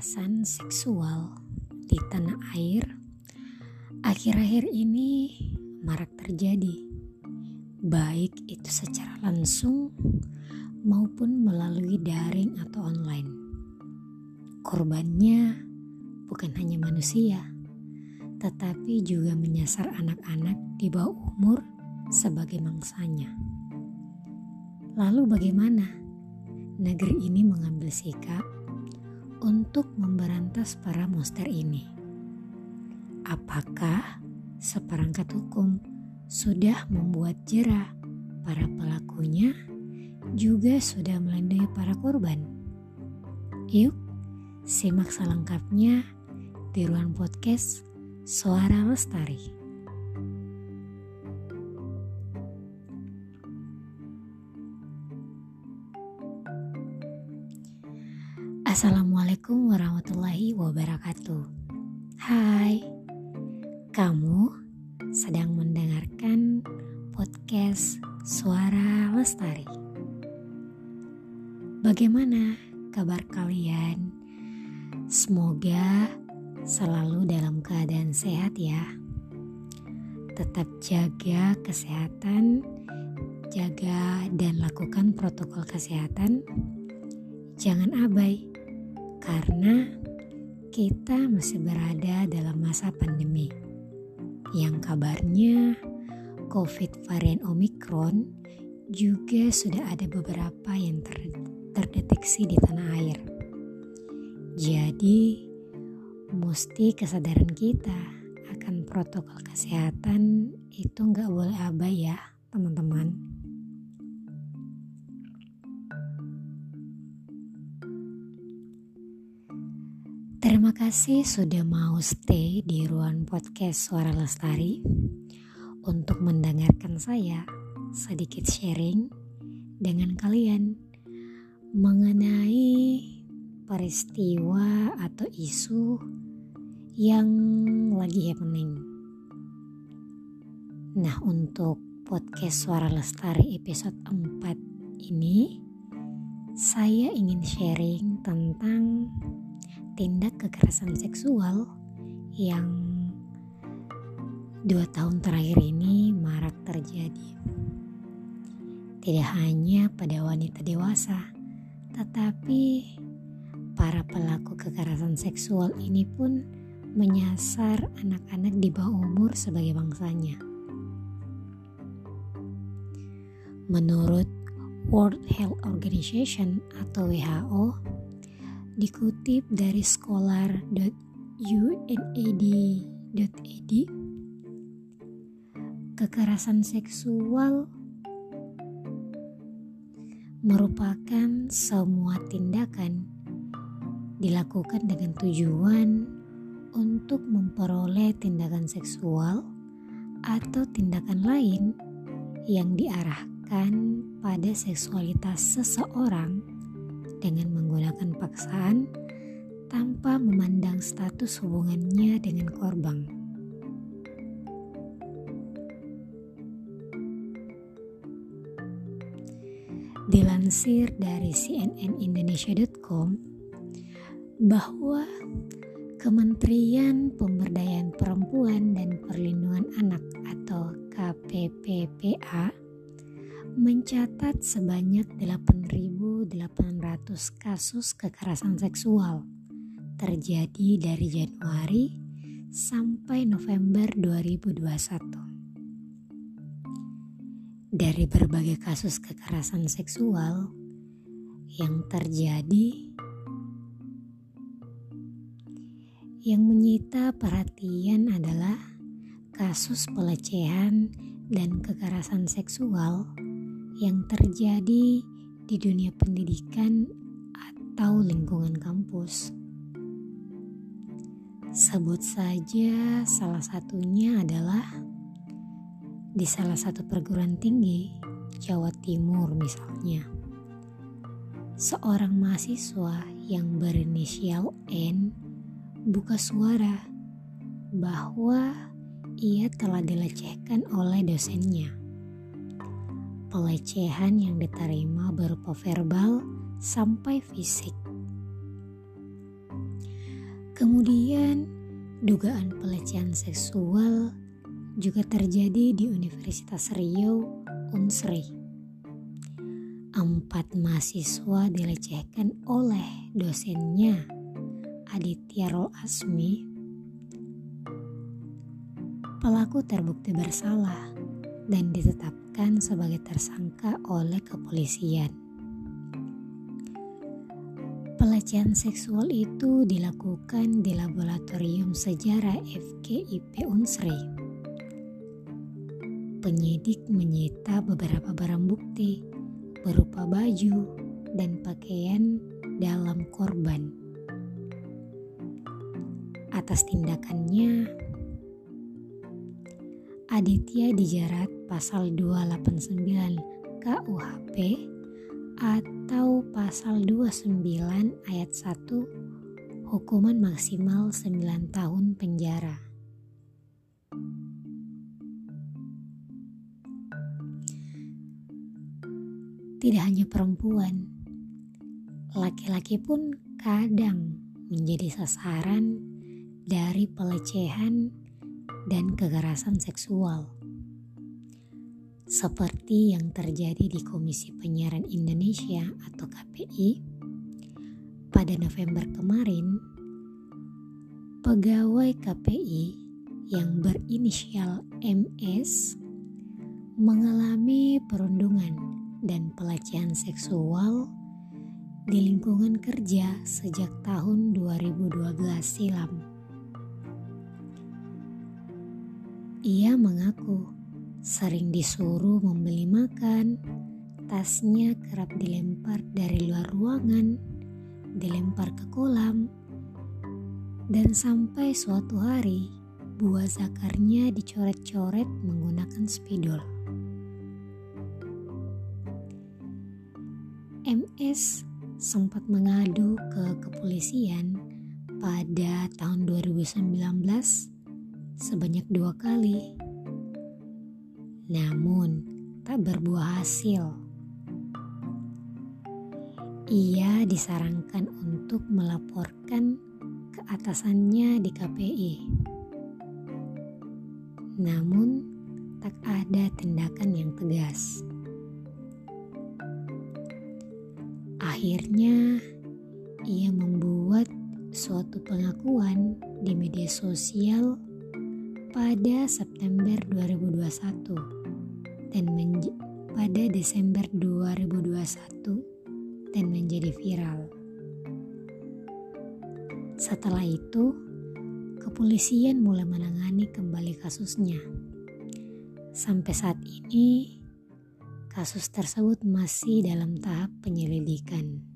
kekerasan seksual di tanah air akhir-akhir ini marak terjadi, baik itu secara langsung maupun melalui daring atau online. Korbannya bukan hanya manusia, tetapi juga menyasar anak-anak di bawah umur sebagai mangsanya. Lalu bagaimana negeri ini mengambil sikap untuk memberantas para monster ini. Apakah seperangkat hukum sudah membuat jerah para pelakunya juga sudah melindungi para korban? Yuk, simak selengkapnya di ruang podcast Suara Lestari. Assalamualaikum warahmatullahi wabarakatuh. Hai, kamu sedang mendengarkan podcast Suara Lestari. Bagaimana kabar kalian? Semoga selalu dalam keadaan sehat ya. Tetap jaga kesehatan, jaga dan lakukan protokol kesehatan. Jangan abai karena kita masih berada dalam masa pandemi yang kabarnya COVID varian Omicron juga sudah ada beberapa yang ter terdeteksi di tanah air. Jadi, mesti kesadaran kita akan protokol kesehatan itu nggak boleh abai ya, teman-teman. Terima kasih sudah mau stay di ruang podcast Suara Lestari untuk mendengarkan saya sedikit sharing dengan kalian mengenai peristiwa atau isu yang lagi happening. Nah, untuk podcast Suara Lestari episode 4 ini saya ingin sharing tentang tindak kekerasan seksual yang dua tahun terakhir ini marak terjadi. Tidak hanya pada wanita dewasa, tetapi para pelaku kekerasan seksual ini pun menyasar anak-anak di bawah umur sebagai bangsanya. Menurut World Health Organization atau WHO, dikutip dari scholar.unad.ed kekerasan seksual merupakan semua tindakan dilakukan dengan tujuan untuk memperoleh tindakan seksual atau tindakan lain yang diarahkan pada seksualitas seseorang dengan menggunakan paksaan tanpa memandang status hubungannya dengan korban. Dilansir dari cnnindonesia.com bahwa Kementerian Pemberdayaan Perempuan dan Perlindungan Anak atau KPPPA mencatat sebanyak 8.800 kasus kekerasan seksual terjadi dari Januari sampai November 2021. Dari berbagai kasus kekerasan seksual yang terjadi yang menyita perhatian adalah kasus pelecehan dan kekerasan seksual yang terjadi di dunia pendidikan atau lingkungan kampus. Sebut saja salah satunya adalah di salah satu perguruan tinggi Jawa Timur misalnya. Seorang mahasiswa yang berinisial N buka suara bahwa ia telah dilecehkan oleh dosennya pelecehan yang diterima berupa verbal sampai fisik. Kemudian, dugaan pelecehan seksual juga terjadi di Universitas Riau, Unsri. Empat mahasiswa dilecehkan oleh dosennya, Aditya Rol Asmi. Pelaku terbukti bersalah dan ditetapkan sebagai tersangka oleh kepolisian. Pelecehan seksual itu dilakukan di Laboratorium Sejarah FKIP Unsri. Penyidik menyita beberapa barang bukti berupa baju dan pakaian dalam korban. Atas tindakannya, Aditya dijerat pasal 289 KUHP atau pasal 29 ayat 1 hukuman maksimal 9 tahun penjara. Tidak hanya perempuan, laki-laki pun kadang menjadi sasaran dari pelecehan dan kekerasan seksual seperti yang terjadi di Komisi Penyiaran Indonesia atau KPI pada November kemarin, pegawai KPI yang berinisial MS mengalami perundungan dan pelecehan seksual di lingkungan kerja sejak tahun 2012 silam. Ia mengaku Sering disuruh membeli makan, tasnya kerap dilempar dari luar ruangan, dilempar ke kolam, dan sampai suatu hari buah zakarnya dicoret-coret menggunakan spidol. MS sempat mengadu ke kepolisian pada tahun 2019 sebanyak dua kali namun tak berbuah hasil. Ia disarankan untuk melaporkan ke atasannya di KPI. Namun, tak ada tindakan yang tegas. Akhirnya, ia membuat suatu pengakuan di media sosial pada September 2021 dan pada Desember 2021 dan menjadi viral. Setelah itu, kepolisian mulai menangani kembali kasusnya. Sampai saat ini, kasus tersebut masih dalam tahap penyelidikan.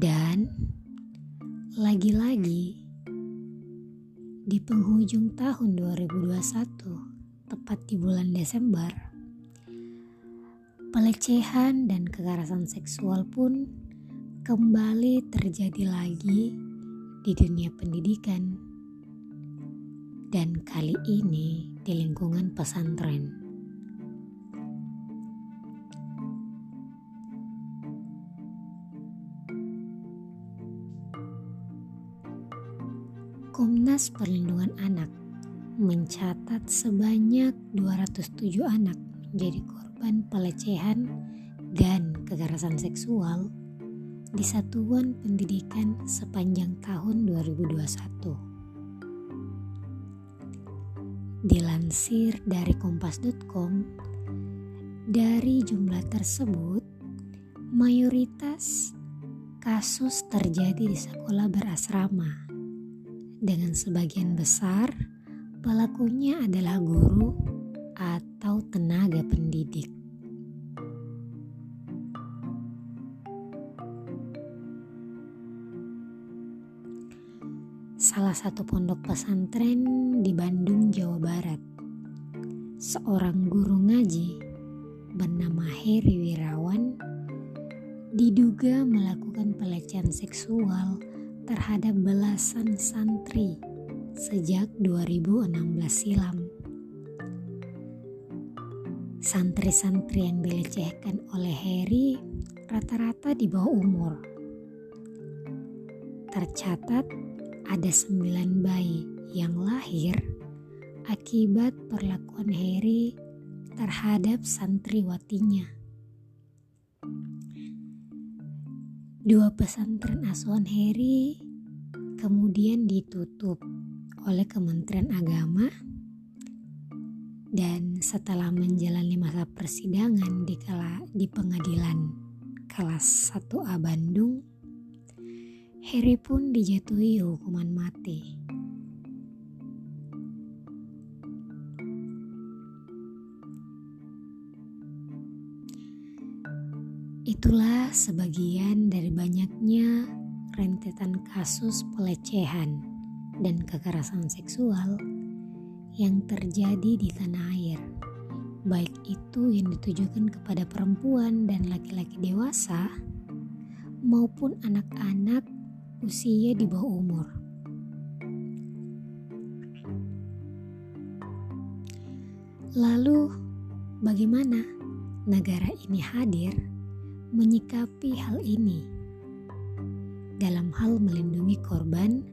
Dan lagi-lagi di penghujung tahun 2021, tepat di bulan Desember, pelecehan dan kekerasan seksual pun kembali terjadi lagi di dunia pendidikan. Dan kali ini di lingkungan pesantren. Komnas Perlindungan Anak mencatat sebanyak 207 anak menjadi korban pelecehan dan kekerasan seksual di satuan pendidikan sepanjang tahun 2021. Dilansir dari kompas.com, dari jumlah tersebut, mayoritas kasus terjadi di sekolah berasrama dengan sebagian besar pelakunya adalah guru atau tenaga pendidik. Salah satu pondok pesantren di Bandung, Jawa Barat, seorang guru ngaji bernama Heri Wirawan diduga melakukan pelecehan seksual terhadap belasan santri sejak 2016 silam. Santri-santri yang dilecehkan oleh Harry rata-rata di bawah umur. Tercatat ada sembilan bayi yang lahir akibat perlakuan Harry terhadap santriwatinya. Dua pesantren asuhan Harry kemudian ditutup oleh Kementerian Agama dan setelah menjalani masa persidangan di kala, di pengadilan kelas 1A Bandung, Harry pun dijatuhi hukuman mati. Itulah sebagian dari banyaknya rentetan kasus pelecehan dan kekerasan seksual yang terjadi di tanah air, baik itu yang ditujukan kepada perempuan dan laki-laki dewasa maupun anak-anak usia di bawah umur. Lalu, bagaimana negara ini hadir? Menyikapi hal ini dalam hal melindungi korban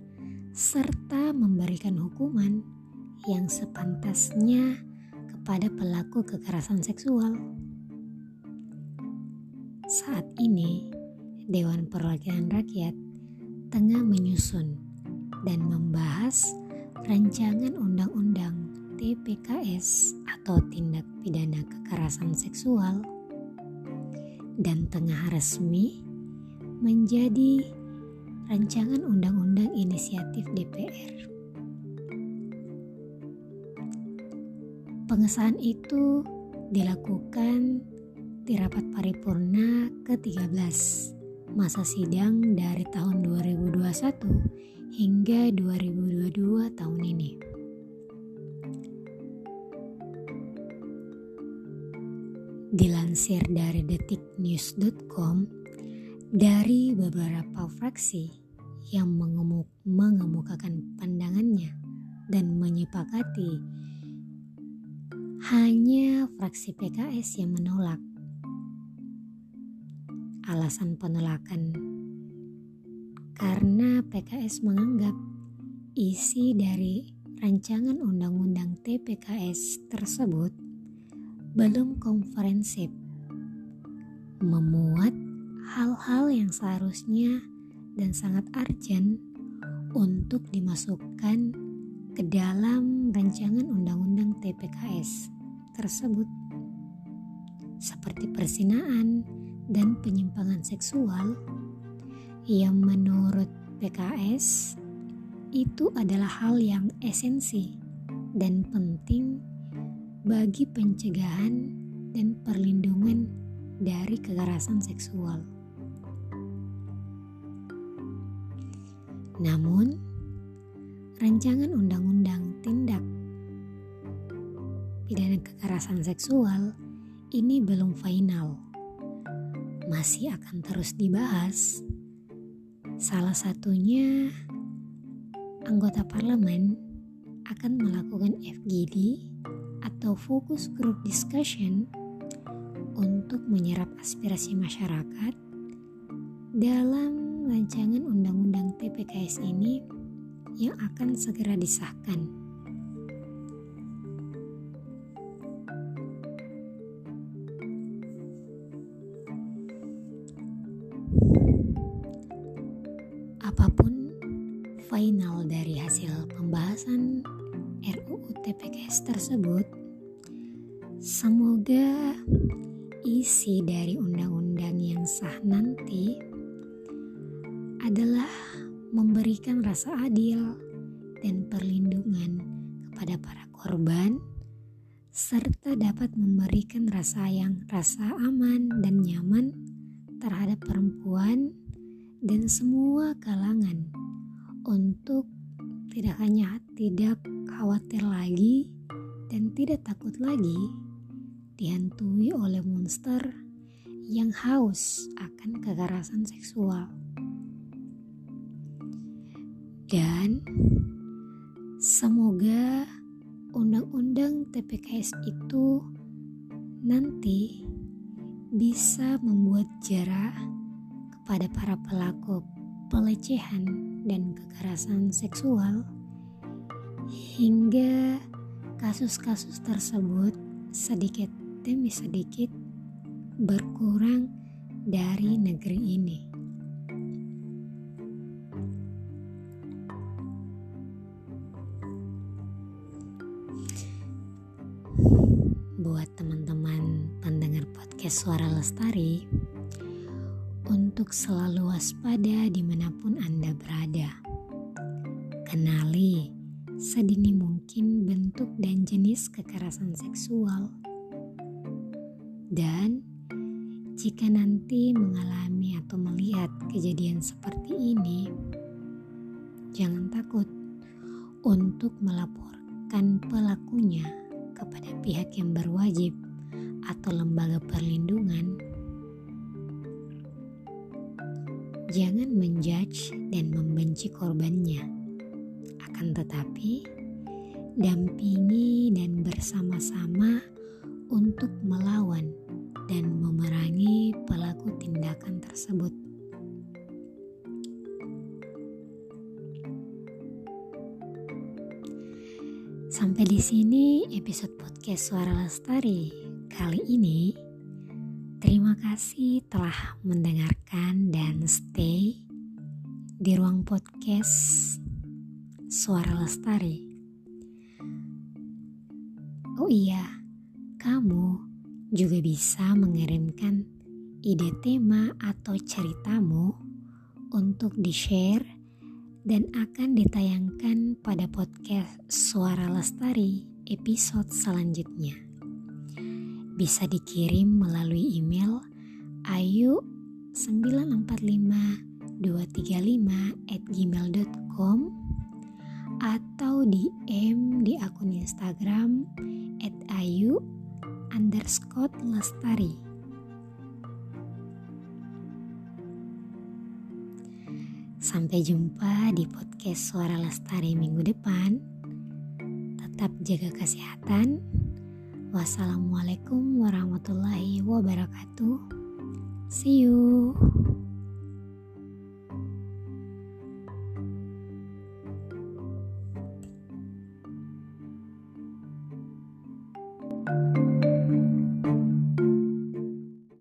serta memberikan hukuman yang sepantasnya kepada pelaku kekerasan seksual. Saat ini, Dewan Perwakilan Rakyat tengah menyusun dan membahas rancangan undang-undang TPKS atau tindak pidana kekerasan seksual dan tengah resmi menjadi rancangan undang-undang inisiatif DPR. Pengesahan itu dilakukan di rapat paripurna ke-13 masa sidang dari tahun 2021 hingga 2022 tahun ini. Dilansir dari detiknews.com, dari beberapa fraksi yang mengemuk, mengemukakan pandangannya dan menyepakati hanya fraksi PKS yang menolak. Alasan penolakan karena PKS menganggap isi dari rancangan undang-undang TPKS tersebut belum komprehensif, memuat hal-hal yang seharusnya dan sangat urgent untuk dimasukkan ke dalam rancangan undang-undang TPKS tersebut. Seperti persinaan dan penyimpangan seksual yang menurut PKS itu adalah hal yang esensi dan penting bagi pencegahan dan perlindungan dari kekerasan seksual. Namun, rancangan undang-undang tindak pidana kekerasan seksual ini belum final. Masih akan terus dibahas. Salah satunya anggota parlemen akan melakukan FGD atau fokus group discussion untuk menyerap aspirasi masyarakat dalam rancangan undang-undang TPKS ini yang akan segera disahkan. Tersebut, semoga isi dari undang-undang yang sah nanti adalah memberikan rasa adil dan perlindungan kepada para korban serta dapat memberikan rasa yang rasa aman dan nyaman terhadap perempuan dan semua kalangan untuk tidak hanya tidak khawatir lagi dan tidak takut lagi dihantui oleh monster yang haus akan kekerasan seksual. Dan semoga undang-undang TPKS itu nanti bisa membuat jarak kepada para pelaku pelecehan dan kekerasan seksual hingga kasus-kasus tersebut sedikit demi sedikit berkurang dari negeri ini. Buat teman-teman pendengar podcast Suara Lestari, untuk selalu waspada di mana pun Anda berada. Kenali sedini mungkin bentuk dan jenis kekerasan seksual. Dan jika nanti mengalami atau melihat kejadian seperti ini, jangan takut untuk melaporkan pelakunya kepada pihak yang berwajib atau lembaga perlindungan Jangan menjudge dan membenci korbannya. Akan tetapi, dampingi dan bersama-sama untuk melawan dan memerangi pelaku tindakan tersebut. Sampai di sini episode podcast Suara Lestari kali ini. Terima kasih telah mendengarkan dan stay di ruang podcast Suara Lestari. Oh iya, kamu juga bisa mengirimkan ide tema atau ceritamu untuk di-share dan akan ditayangkan pada podcast Suara Lestari episode selanjutnya bisa dikirim melalui email ayu 945235 at gmail.com atau DM di akun Instagram at ayu. Sampai jumpa di podcast Suara Lestari minggu depan. Tetap jaga kesehatan Wassalamualaikum warahmatullahi wabarakatuh. See you.